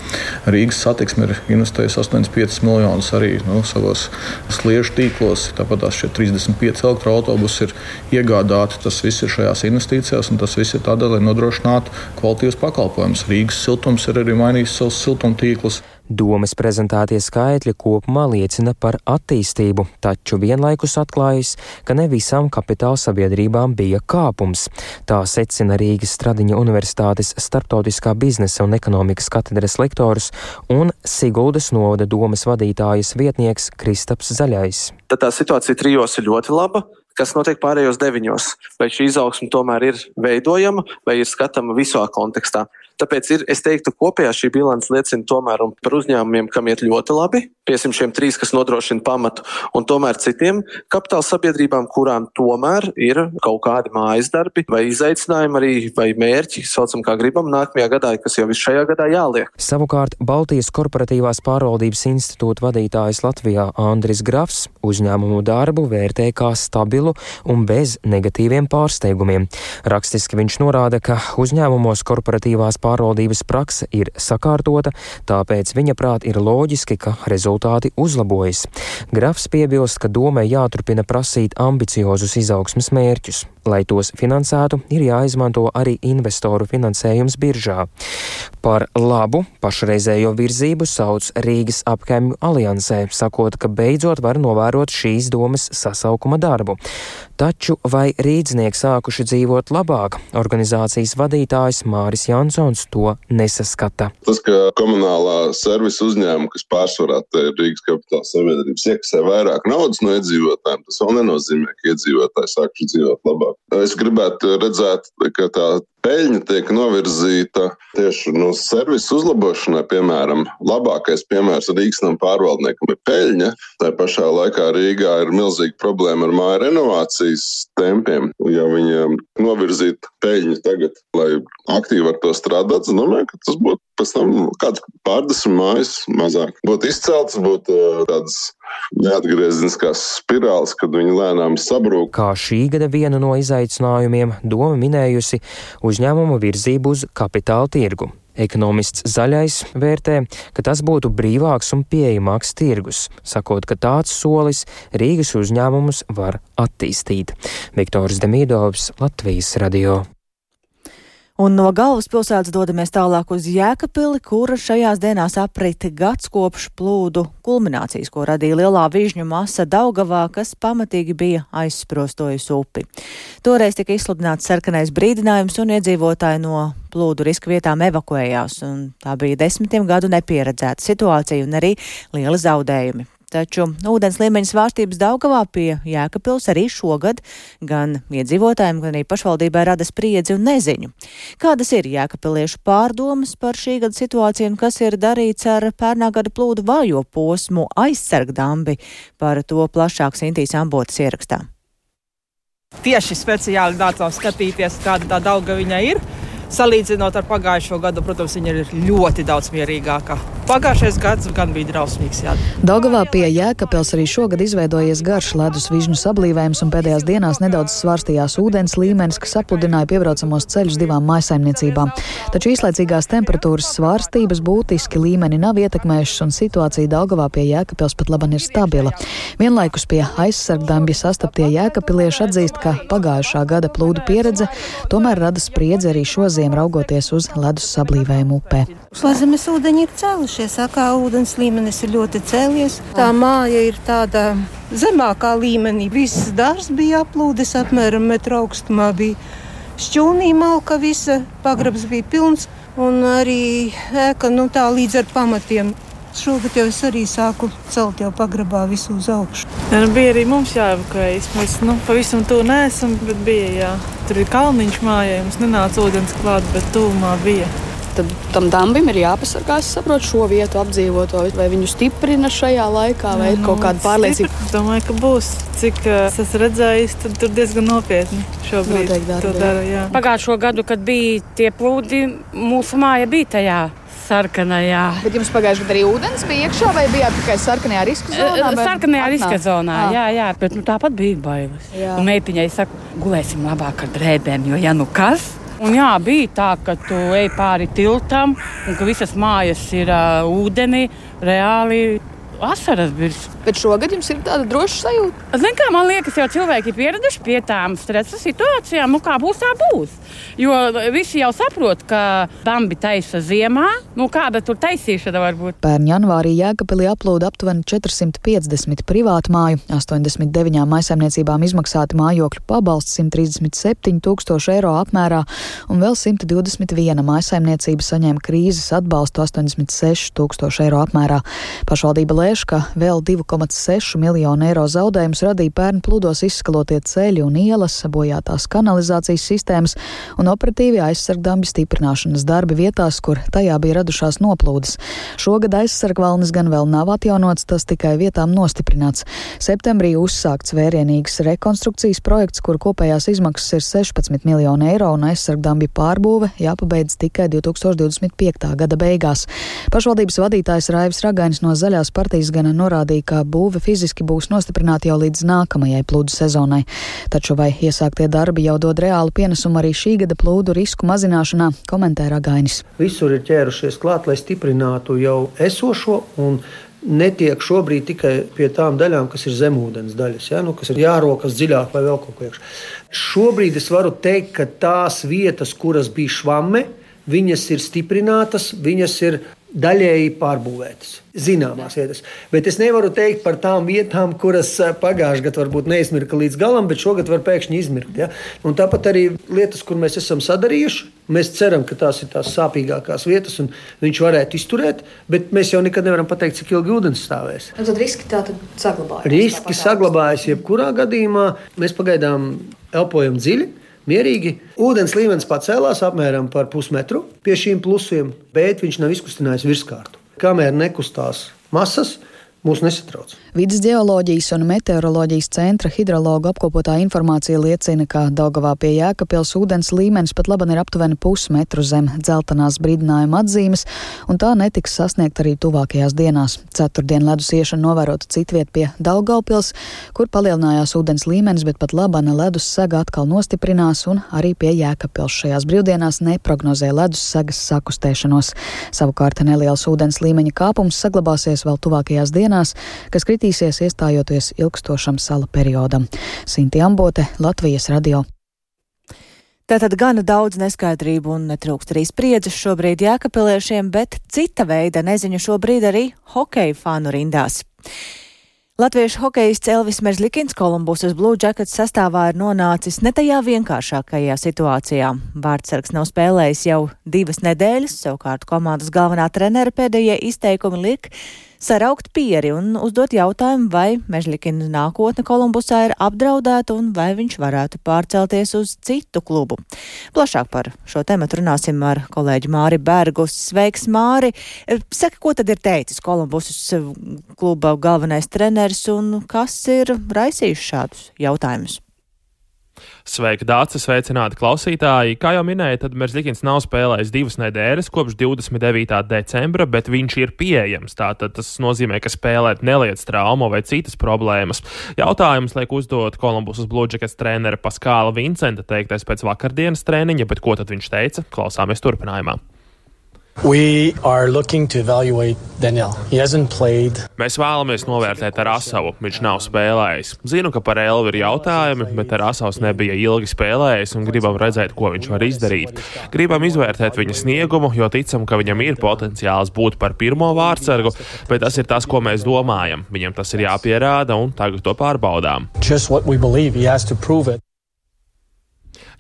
Rīgas satiksme ir investējusi 85 miljonus arī nu, savos sliežu tīklos. Tāpat tās 35 elektroautobusi ir iegādāti. Tas viss ir šajās investīcijās, un tas viss ir tādēļ, lai nodrošinātu kvalitīvus pakalpojumus. Rīgas siltums ir arī mainījis savus siltumtīklus. Domas prezentētie skaitļi kopumā liecina par attīstību, taču vienlaikus atklājas, ka ne visām kapitāla sabiedrībām bija kāpums. Tā secina Rīgas Stradiņa Universitātes starptautiskā biznesa un ekonomikas katedras lektors un Siguldas novada domas vadītājas vietnieks Kristaps Zaļais. Tad tā situācija trijos ir ļoti laba kas notiek pārējos deviņos. Vai šī izaugsme tomēr ir veidojama vai ir skatāma visā kontekstā. Tāpēc ir, es teiktu, kopējā šī bilance liecina tomēr par uzņēmumiem, kam iet ļoti labi, piesim šiem trīs, kas nodrošina pamatu, un tomēr citiem kapitāla sabiedrībām, kurām tomēr ir kaut kādi mājas darbi vai izaicinājumi arī, vai mērķi, saucam kā gribam, nākamajā gadā, kas jau visu šajā gadā jāliek. Savukārt Baltijas korporatīvās pārvaldības institūta vadītājs Latvijā Andris Grafs uzņēmumu darbu vērtē kā stabilu un bez negatīviem pārsteigumiem. Rakstiski viņš norāda, ka uzņēmumos korporatīvās pārvaldības prakse ir sakārtota, tāpēc viņa prāt ir loģiski, ka rezultāti uzlabojas. Grafs piebilst, ka domai jāturpina prasīt ambiciozus izaugsmas mērķus. Lai tos finansētu, ir jāizmanto arī investoru finansējums biržā. Par labu pašreizējo virzību sauc Rīgas apkaimju aliansē, sakot, ka beidzot var novērot šīs domas sasaukuma darbu. Taču vai rīdznieki sākuši dzīvot labāk? Organizācijas vadītājs Māris Jansons to nesaskata. Tas, ka komunālā servisa uzņēmuma, kas pārsvarā ir Rīgas kapitāla sabiedrības, iekasē vairāk naudas no iedzīvotājiem, tas vēl nenozīmē, ka iedzīvotāji sākuši dzīvot labāk Es gribētu redzēt, ka tā peļņa tiek novirzīta tieši no servisu uzlabošanai. Piemēram, labākais piemērs Rīgas nama pārvaldniekam ir peļņa. Tā pašā laikā Rīgā ir milzīga problēma ar māju renovācijas tempiem. Ja viņi novirzītu peļņu tagad, lai aktīvi ar to strādāt, es domāju, ka tas būtu pēc tam kāds pārdesmit mājas mazāk. Būtu izcelts, būtu tādas neatgriezeniskās spirāles, kad viņi lēnām sabrūk. Kā šī gada vienu no izaicinājumiem doma minējusi uzņēmumu virzību uz kapitāla tirgu. Ekonomists Zaļais vērtē, ka tas būtu brīvāks un pieejamāks tirgus, sakot, ka tāds solis Rīgas uzņēmumus var attīstīt. Viktors Demīdovs, Latvijas radio. Un no galvaspilsētas dodamies tālāk uz Jēkabili, kura šajās dienās aprita gads kopš plūdu kulminācijas, ko radīja lielā vižņu masa Daugavā, kas pamatīgi bija aizsprostojusi upi. Toreiz tika izsludināts sarkanais brīdinājums un iedzīvotāji no plūdu riska vietām evakuējās, un tā bija desmitiem gadu nepieredzēta situācija un arī lieli zaudējumi. Taču ūdens līmeņa svārstības Daugavā pie Jēkabpils arī šogad gan iedzīvotājiem, gan arī pašvaldībai rada spriedzi un neziņu. Kādas ir Jēkabpiliešu pārdomas par šī gada situāciju un kas ir darīts ar pērnā gada plūdu vājo posmu aizsargdambi? Par to plašāk Sintīs Ambotas ierakstā. Tieši speciāli nācām skatīties, kāda tā dauga viņai ir. Salīdzinot ar pagājušo gadu, protams, viņa ir ļoti daudz mierīgāka. Pagājušais gads gan bija drausmīgs. Jā. Daugavā pie Jēkabpils arī šogad izveidojies garš ledus vižņu sablīvējums, un pēdējās dienās nedaudz svārstījās ūdens līmenis, kas apludināja piebraucamos ceļus divām maisaimniecībām. Taču īslaicīgās temperatūras svārstības būtiski līmeni nav ietekmējušas, un situācija Daugavā pie Jēkabpils pat laban ir stabila. Vienlaikus pie aizsargdambja sastaptie jēkapilieši atzīst, ka pagājušā gada plūdu pieredze tomēr rada spriedzi arī šozien brīžiem raugoties uz ledus sablīvējumu upē. Sazemes ūdeņi ir cēlušies, kā ūdens līmenis ir ļoti cēlies. Tā māja ir tāda zemākā līmenī. Viss dārzs bija aplūdes apmēram metru augstumā. Bija šķūnī malka, visa pagrabs bija pilns un arī ēka nu, tā līdz ar pamatiem Šogad jau es arī sāku celt jau pagrabā visu uz augšu. Ja, nu bija arī mums jāevakuējas. Mēs nu, pavisam to neesam, bet bija jā. Tur ir kalniņš mājā, mums nenāca ūdens klāt, bet tūmā bija. Tad tam dambim ir jāpasargās, saprot šo vietu apdzīvoto, vai viņu stiprina šajā laikā, vai ir kaut kāda pārliecība. Es domāju, ka būs. Cik es esmu redzējis, tad tur diezgan nopietni šobrīd to dara. Jā. Pagājušo gadu, kad bija tie plūdi, mūsu māja bija tajā sarkanajā. Bet jums pagājušajā gadā arī ūdens bija iekšā, vai bijāt tikai sarkanajā riska zonā? Sarkanajā riska zonā, à. jā, jā, bet nu, tāpat bija bailes. Meitiņai saka, gulēsim labāk ar drēbēm, jo ja nu kas. Un jā, bija tā, ka tu ej pāri tiltam un ka visas mājas ir uh, ūdenī. Reāli asaras virs. Bet šogad jums ir tāda droša sajūta? Zin, kā, man liekas, jau cilvēki ir pieraduši pie tām stresa situācijām. Nu, kā būs, tā būs. Jo visi jau saprot, ka dambi taisa ziemā. Nu, kāda tur taisīšana var būt? Pērn janvārī Jēkabili aplūda aptuveni 450 privātu māju, 89 maisaimniecībām izmaksāti mājokļu pabalsts 137 tūkstoši eiro apmērā, un vēl 121 maisaimniecība saņēma krīzes atbalstu 86 tūkstoši eiro apmērā. Pašvaldība lēš, ka vēl 2,6 miljonu eiro zaudējumus radīja pērn plūdos izskalotie ceļi un ielas, bojātās kanalizācijas sistēmas un operatīvi aizsargdambju stiprināšanas darbi vietās, kur tajā bija radušās noplūdes. Šogad aizsargvalnis gan vēl nav atjaunots, tas tikai vietām nostiprināts. Septembrī uzsākts vērienīgs rekonstrukcijas projekts, kur kopējās izmaksas ir 16 miljoni eiro un aizsargdambju pārbūve jāpabeidz tikai 2025. gada beigās. Pašvaldības vadītājs Raivis Ragainis no Zaļās partijas gan norādīja, ka būve fiziski būs nostiprināta jau līdz nākamajai plūdu sezonai. Taču vai iesāktie darbi jau dod reālu pienesumu arī šī gada plūdu risku mazināšanā, komentē Ragainis. Visur ir ķērušies klāt, lai stiprinātu jau esošo un netiek šobrīd tikai pie tām daļām, kas ir zemūdens daļas, ja? nu, kas ir jārokas dziļāk vai vēl kaut ko iekšā. Šobrīd es varu teikt, ka tās vietas, kuras bija švamme, viņas ir stiprinātas, viņas ir daļēji pārbūvētas. Zināmās vietas. Bet es nevaru teikt par tām vietām, kuras eh, pagājušajā gadā varbūt neizmirka līdz galam, bet šogad var pēkšņi izmirkt. Ja? Un tāpat arī lietas, kur mēs esam sadarījuši, mēs ceram, ka tās ir tās sāpīgākās vietas, un viņš varētu izturēt, bet mēs jau nekad nevaram pateikt, cik ilgi ūdens stāvēs. Un tad riski tā tad saglabājas. Riski saglabājas jebkurā gadījumā. Mēs pagaidām elpojam dziļi. Mierīgi. Ūdens līmenis pacēlās apmēram par pusmetru pie šīm plusiem, bet viņš nav izkustinājis virskārtu. Kamēr nekustās masas, mūs nesatrauc. Vides geoloģijas un meteoroloģijas centra hidrologu apkopotā informācija liecina, ka Daugavā pie Jēkabpils ūdens līmenis pat laban ir aptuveni pusmetru zem dzeltenās brīdinājuma atzīmes, un tā netiks sasniegt arī tuvākajās dienās. Ceturtdien ledus iešana novērota citviet pie Daugavpils, kur palielinājās ūdens līmenis, bet pat labana ledus sega atkal nostiprinās, un arī pie Jēkabpils šajās brīvdienās neprognozē ledus segas sakustēšanos. Savukārt neliels ūdens līmeņa kāpums saglabāsies vēl tuvākajās dienās dienās, kas kritīsies iestājoties ilgstošam sala periodam. Sinti Ambote, Latvijas radio. Tātad gana daudz neskaidrību un netrūkst arī spriedzes šobrīd jēkapiliešiem, bet cita veida neziņu šobrīd arī hokeja fanu rindās. Latviešu hokejists Elvis Merzlikins Kolumbusas Blue Jackets sastāvā ir nonācis ne tajā vienkāršākajā situācijā. Vārdsargs nav spēlējis jau divas nedēļas, savukārt komandas galvenā trenera pēdējie izteikumi liek saraukt pieri un uzdot jautājumu, vai Mežlikina nākotne Kolumbusā ir apdraudēta un vai viņš varētu pārcelties uz citu klubu. Plašāk par šo tematu runāsim ar kolēģi Māri Bergus. Sveiks, Māri! Saka, ko tad ir teicis Kolumbusas kluba galvenais treneris un kas ir raisījis šādus jautājumus? Sveika, Dārcis, sveicināti klausītāji! Kā jau minēju, tad Merzlikins nav spēlējis divas nedēļas kopš 29. decembra, bet viņš ir pieejams. Tātad tas nozīmē, ka spēlēt neliec traumu vai citas problēmas. Jautājums liek uzdot Kolumbusas Blūdžekas trenera Paskāla Vincenta teiktais pēc vakardienas treniņa, bet ko tad viņš teica? Klausāmies turpinājumā. Mēs vēlamies novērtēt ar Asavu. Viņš nav spēlējis. Zinu, ka par Elvi ir jautājumi, bet ar Asavs nebija ilgi spēlējis un gribam redzēt, ko viņš var izdarīt. Gribam izvērtēt viņa sniegumu, jo ticam, ka viņam ir potenciāls būt par pirmo vārdsargu, bet tas ir tas, ko mēs domājam. Viņam tas ir jāpierāda un tagad to pārbaudām.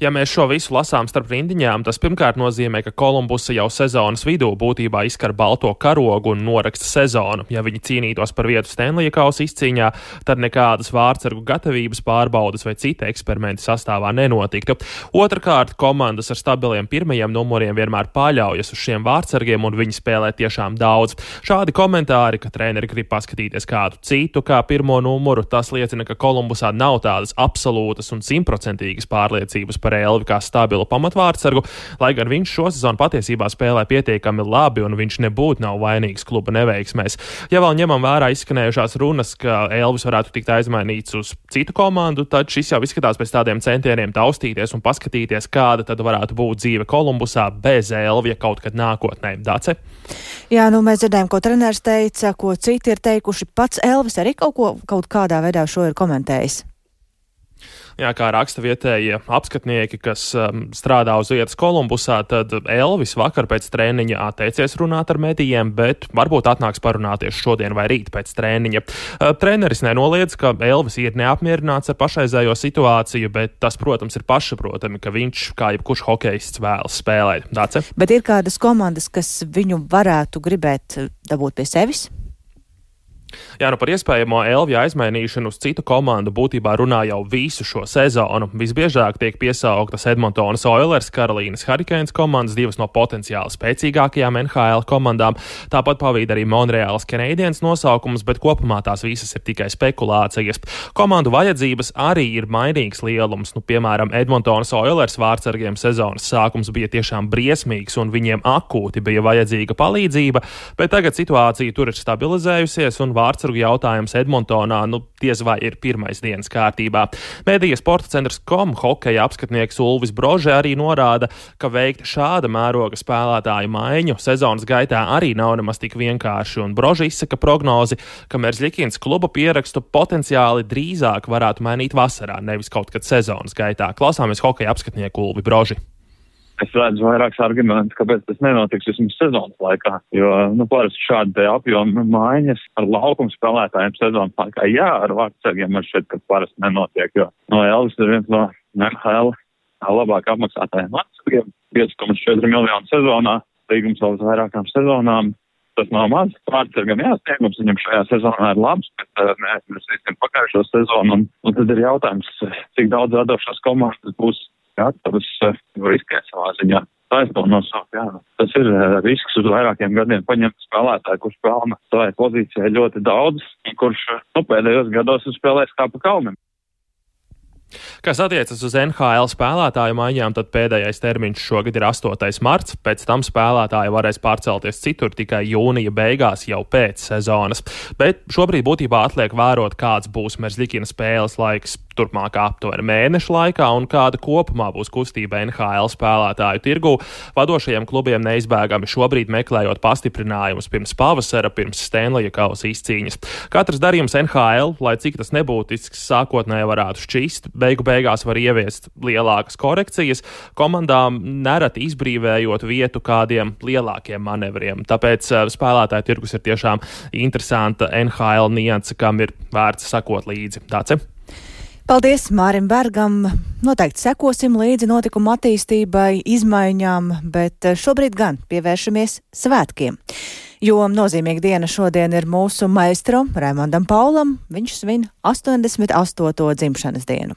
Ja mēs šo visu lasām starp rindiņām, tas pirmkārt nozīmē, ka Kolumbusa jau sezonas vidū būtībā izkar balto karogu un noraksta sezonu. Ja viņi cīnītos par vietu Stanley kausa izcīņā, tad nekādas vārdsargu gatavības pārbaudas vai citi eksperimenti sastāvā nenotiktu. Otrakārt, komandas ar stabiliem pirmajiem numuriem vienmēr paļaujas uz šiem vārdsargiem un viņi spēlē tiešām daudz. Šādi komentāri, ka treneri grib paskatīties kādu citu kā pirmo numuru, tas liecina, ka Kolumbusā nav tādas absolūtas un simtprocentīgas pārliecības par Elvi kā stabilu pamatvārdsargu, lai gan viņš šo sezonu patiesībā spēlē pietiekami labi un viņš nebūtu nav vainīgs kluba neveiksmēs. Ja vēl ņemam vērā izskanējušās runas, ka Elvis varētu tikt aizmainīts uz citu komandu, tad šis jau izskatās pēc tādiem centieniem taustīties un paskatīties, kāda tad varētu būt dzīve Kolumbusā bez Elvija kaut kad nākotnē. Dace? Jā, nu mēs dzirdējām, ko treneris teica, ko citi ir teikuši. Pats Elvis arī kaut ko kaut kādā veidā šo ir komentējis. Jā, kā raksta vietējie apskatnieki, kas um, strādā uz vietas Kolumbusā, tad Elvis vakar pēc treniņa atteicies runāt ar medijiem, bet varbūt atnāks parunāties šodien vai rīt pēc treniņa. Uh, treneris nenoliedz, ka Elvis ir neapmierināts ar pašreizējo situāciju, bet tas, protams, ir pašsaprotami, ka viņš, kā jebkurš hokejists, vēlas spēlēt. Dāce? Bet ir kādas komandas, kas viņu varētu gribēt dabūt pie sevis? Jā, nu par iespējamo Elvija aizmainīšanu uz citu komandu būtībā runā jau visu šo sezonu. Visbiežāk tiek piesauktas Edmontonas Oilers, Karolīnas Hurricanes komandas, divas no potenciāli spēcīgākajām NHL komandām. Tāpat pavīd arī Monreāls Canadiens nosaukums, bet kopumā tās visas ir tikai spekulācijas. Komandu vajadzības arī ir mainīgs lielums. Nu, piemēram, Edmontonas Oilers vārdsargiem sezonas sākums bija tiešām briesmīgs un viņiem akūti bija vajadzīga palīdzība, bet tagad situācija tur ir stabilizējusies un vārdsargu jautājums Edmontonā nu, diez vai ir pirmais dienas kārtībā. Mēdīja sporta centrs kom hokeja apskatnieks Ulvis Brože arī norāda, ka veikt šāda mēroga spēlētāju maiņu sezonas gaitā arī nav nemaz tik vienkārši, un Brože izsaka prognozi, ka Merzlikins kluba pierakstu potenciāli drīzāk varētu mainīt vasarā, nevis kaut kad sezonas gaitā. Klausāmies hokeja apskatnieku Ulvi Broži es redzu vairākus argumentus, kāpēc tas nenotiks vismaz sezonas laikā. Jo, nu, parasti šāda apjoma maiņas ar laukumu spēlētājiem sezonas laikā, jā, ar vārdsargiem man šķiet, ka parasti nenotiek, jo no Elvis ir viens no NHL labāk apmaksātājiem vārdsargiem, 5,4 miljonu sezonā, līgums vēl uz vairākām sezonām. tas nav maz. Vārdsargam jāsniegums viņam šajā sezonā ir labs, bet uh, neaizmirsīsim pagājušo sezonu. Un, un tad ir jautājums, cik daudz radošās komandas būs gatavas uh, riskēt savā ziņā. Taisnība nosaukt, jā. Tas ir uh, risks uz vairākiem gadiem paņemt spēlētāju, kurš pelna savai pozīcijai ļoti daudz, kurš nu, pēdējos gados ir spēlējis kā pa kalnam. Kas attiecas uz NHL spēlētāju maiņām, tad pēdējais termiņš šogad ir 8. marts, pēc tam spēlētāji varēs pārcelties citur tikai jūnija beigās, jau pēc sezonas. Bet šobrīd būtībā atliek vērot, kāds būs Merzlikina spēles laiks turpmākā aptuveni mēneša laikā un kāda kopumā būs kustība NHL spēlētāju tirgu. Vadošajiem klubiem neizbēgami šobrīd meklējot pastiprinājumus pirms pavasara, pirms Stanleya kausa izcīņas. Katrs darījums NHL, lai cik tas nebūtisks sākotnēji varētu šķist, beigu beigās var ieviest lielākas korekcijas, komandām nereti izbrīvējot vietu kādiem lielākiem manevriem. Tāpēc uh, spēlētāju tirgus ir tiešām interesanta NHL nianse, kam ir vērts sakot līdzi. Tāds ir. Paldies Mārim Bergam! Noteikti sekosim līdzi notikuma attīstībai, izmaiņām, bet šobrīd gan pievēršamies svētkiem. Jo nozīmīga diena šodien ir mūsu maistro Raimondam Paulam. Viņš svin 88. dzimšanas dienu.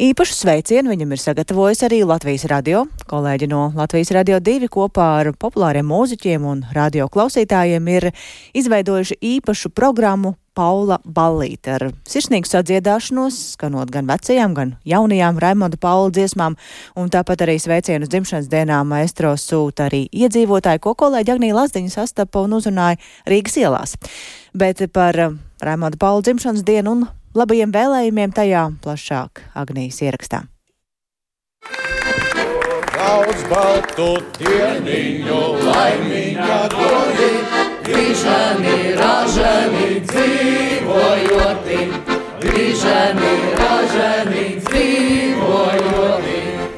Īpašu sveicienu viņam ir sagatavojis arī Latvijas radio. Kolēģi no Latvijas radio 2 kopā ar populāriem mūziķiem un radio klausītājiem ir izveidojuši īpašu programmu Paula Ballīte ar sirsnīgu sadziedāšanos, skanot gan vecajām, gan jaunajām Raimonda Paula dziesmām, un tāpat arī sveicienu dzimšanas dienā maestro sūta arī iedzīvotāji, ko kolēģi Agnija Lazdiņa sastapa un uzrunāja Rīgas ielās. Bet par eh, Raimonda Paula dzimšanas dienu un labajiem vēlējumiem tajā plašāk Agnijas ierakstā. Daudz baltu dieniņu, laimīgā godība! Grīžani, ražani, dzīvojoti, grīžani, ražani, dzīvojoti.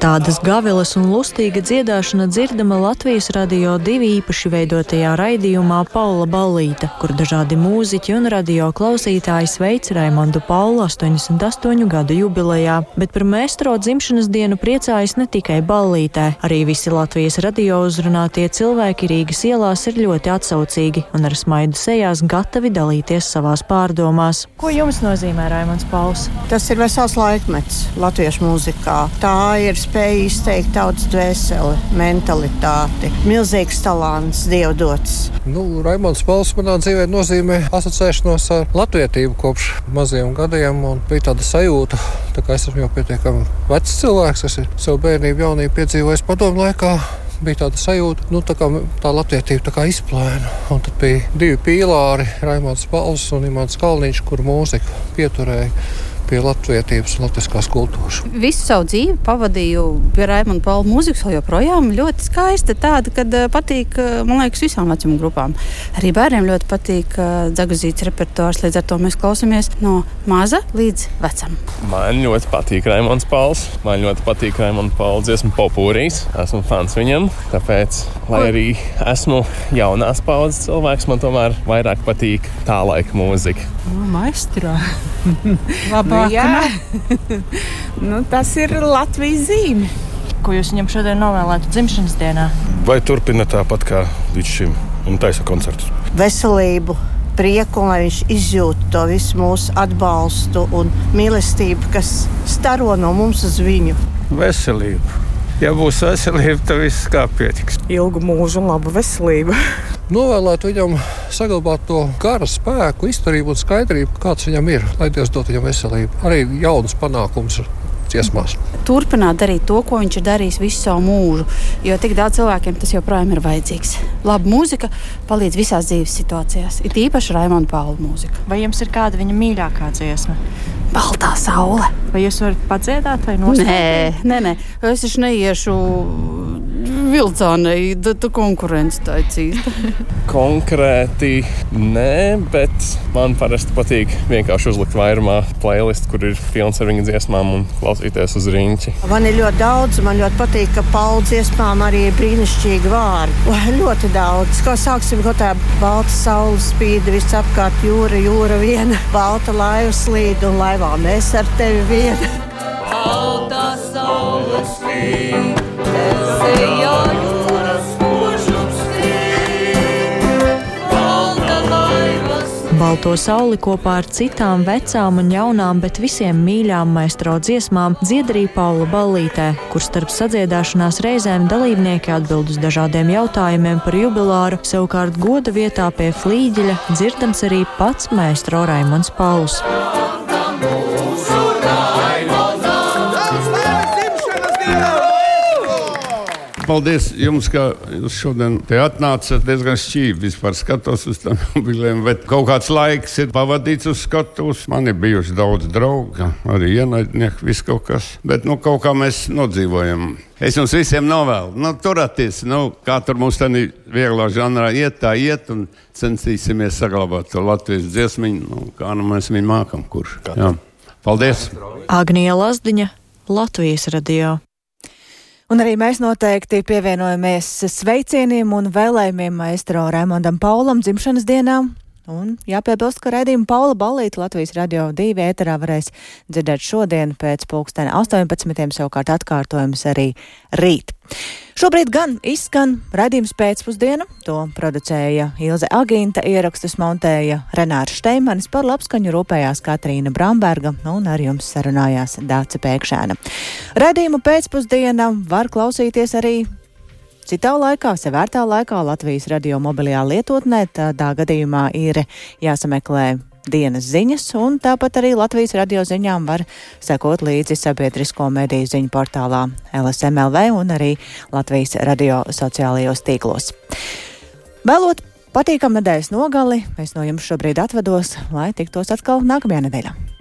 Tādas gavilas un lustīga dziedāšana dzirdama Latvijas radio divi īpaši veidotajā raidījumā Paula Ballīta, kur dažādi mūziķi un radio klausītāji sveic Raimondu Paulu 88 gadu jubilejā, bet par mēstro dzimšanas dienu priecājas ne tikai Ballītē, arī visi Latvijas radio uzrunātie cilvēki Rīgas ielās ir ļoti atsaucīgi un ar smaidu sejās gatavi dalīties savās pārdomās. Ko jums nozīmē Raimonds Pauls? Tas ir vesels laikmets latviešu mūzikā. Tā ir spēja izteikt tautas dvēseli, mentalitāti. Milzīgs talants, dievdots. Nu, Raimons Pauls manā dzīvē nozīmē asociēšanos ar latvietību kopš maziem gadiem. Bija tāda sajūta, tā kā es esmu jau pietiekami vecs cilvēks, kas ir savu bērnību, jaunību piedzīvojis padomu laikā bija tāda sajūta, nu, tā kā tā latvietība tā izplēna. Un tad bija divi pīlāri, Raimons Pauls un Imants Kalniņš, kur mūziku pieturēja pie latviedzības un latviskās kultūras. Visu savu dzīvi pavadīju pie Raimona Paula mūzikas, vēl joprojām ļoti skaista. Tāda, kad eh, patīk, eh, man liekas, visām vecuma grupām. Arī bērniem ļoti patīk eh, dzagazīts repertuārs, līdz ar to mēs klausāmies no maza līdz vecam. Man ļoti patīk Raimons Pauls. Man ļoti patīk Raimons Pauls dziesmu popūrīs. Esmu fans viņam, tāpēc, lai arī esmu jaunās paudzes cilvēks, man tomēr vairāk patīk tā laika mūzika. No, maestro! labāk. Nu, tas ir Latvijas zīme. Ko jūs viņam šodien novēlētu dzimšanas dienā? Vai turpina tāpat kā līdz šim un taisa koncertus? Veselību! prieku, lai viņš izjūtu to visu mūsu atbalstu un mīlestību, kas staro no mums uz viņu. Veselību. Ja būs veselība, tad viss kā pietiks. Ilgu mūžu un labu veselību. Novēlētu viņam saglabāt to gara spēku, izturību un skaidrību, kāds viņam ir, lai Dievs dod viņam veselību, arī jaunus panākumus dziesmās. Turpināt darīt to, ko viņš ir darījis visu savu mūžu, jo tik daudz cilvēkiem tas joprojām ir vajadzīgs. Laba mūzika palīdz visās dzīves situācijās, it īpaši Raimonda Paula mūzika. Vai jums ir kāda viņa mīļākā dziesma? Baltā saule. Vai jūs varat padziedāt vai noslēgt? Nē, nē, nē, es taču neiešu vilcānei, tad konkurence tā cīsta. Konkrēti nē, bet man parasti patīk vienkārši uzlikt vairumā playlistu, kur ir pilns ar viņa dziesmām un klausīties uz riņķi. Man ir ļoti daudz, man ļoti patīk, ka Pauli dziesmām arī brīnišķīgi vārdi. Ļoti daudz. Ko sāksim no tā balta saules spīd visapkārt jūra, jūra viena, balta laiva slīd un laivā mēs ar tevi viena. Balta saules spīd. Sejā jūras mūžums spīd, to sauli kopā ar citām vecām un jaunām, bet visiem mīļām maestro dziesmām dzied arī Paula Ballītē, kur starp sadziedāšanās reizēm dalībnieki atbild uz dažādiem jautājumiem par jubilāru, savukārt goda vietā pie flīģeļa dzirdams arī pats maestro Raimons Pauls. Paldies jums, ka jūs šodien te atnācat. Diezgan šķīvi vispār skatos uz tām mobiliem, bet kaut kāds laiks ir pavadīts uz skatuves. Man ir bijuši daudz draugu, arī ienaidnieki, viss kaut kas. Bet nu, kaut kā mēs nodzīvojam. Es jums visiem novēlu, nu, turieties, nu, kā tur mums tādā vieglā žanrā iet, tā iet, un censīsimies saglabāt to latviešu dziesmu, nu, kā nu mēs viņu mākam, kurš. Jā. Paldies! Agnija Lazdiņa, Latvijas radio. Un arī mēs noteikti pievienojamies sveicieniem un vēlējumiem maestro Raimondam Paulam dzimšanas dienā. Un jāpiebilst, ka raidījumu Paula Balīta Latvijas radio divi ēterā varēs dzirdēt šodien pēc pulksteni 18. savukārt atkārtojums arī rīt. Šobrīd gan izskan raidījums pēcpusdiena, to producēja Ilze Agīnta, ierakstus montēja Renārs Šteimanis, par labskaņu rūpējās Katrīna Bramberga un ar jums sarunājās Dāca Pēkšēna. Raidījumu pēcpusdiena var klausīties arī Citā laikā, sevērtā laikā Latvijas radio mobilajā lietotnē, tādā gadījumā ir jāsameklē dienas ziņas, un tāpat arī Latvijas radio ziņām var sekot līdzi sabiedrisko mediju ziņu portālā LSMLV un arī Latvijas radio sociālajos tīklos. Vēlot patīkamu nedēļas nogali, es no jums šobrīd atvados, lai tiktos atkal nākamajā nedēļā.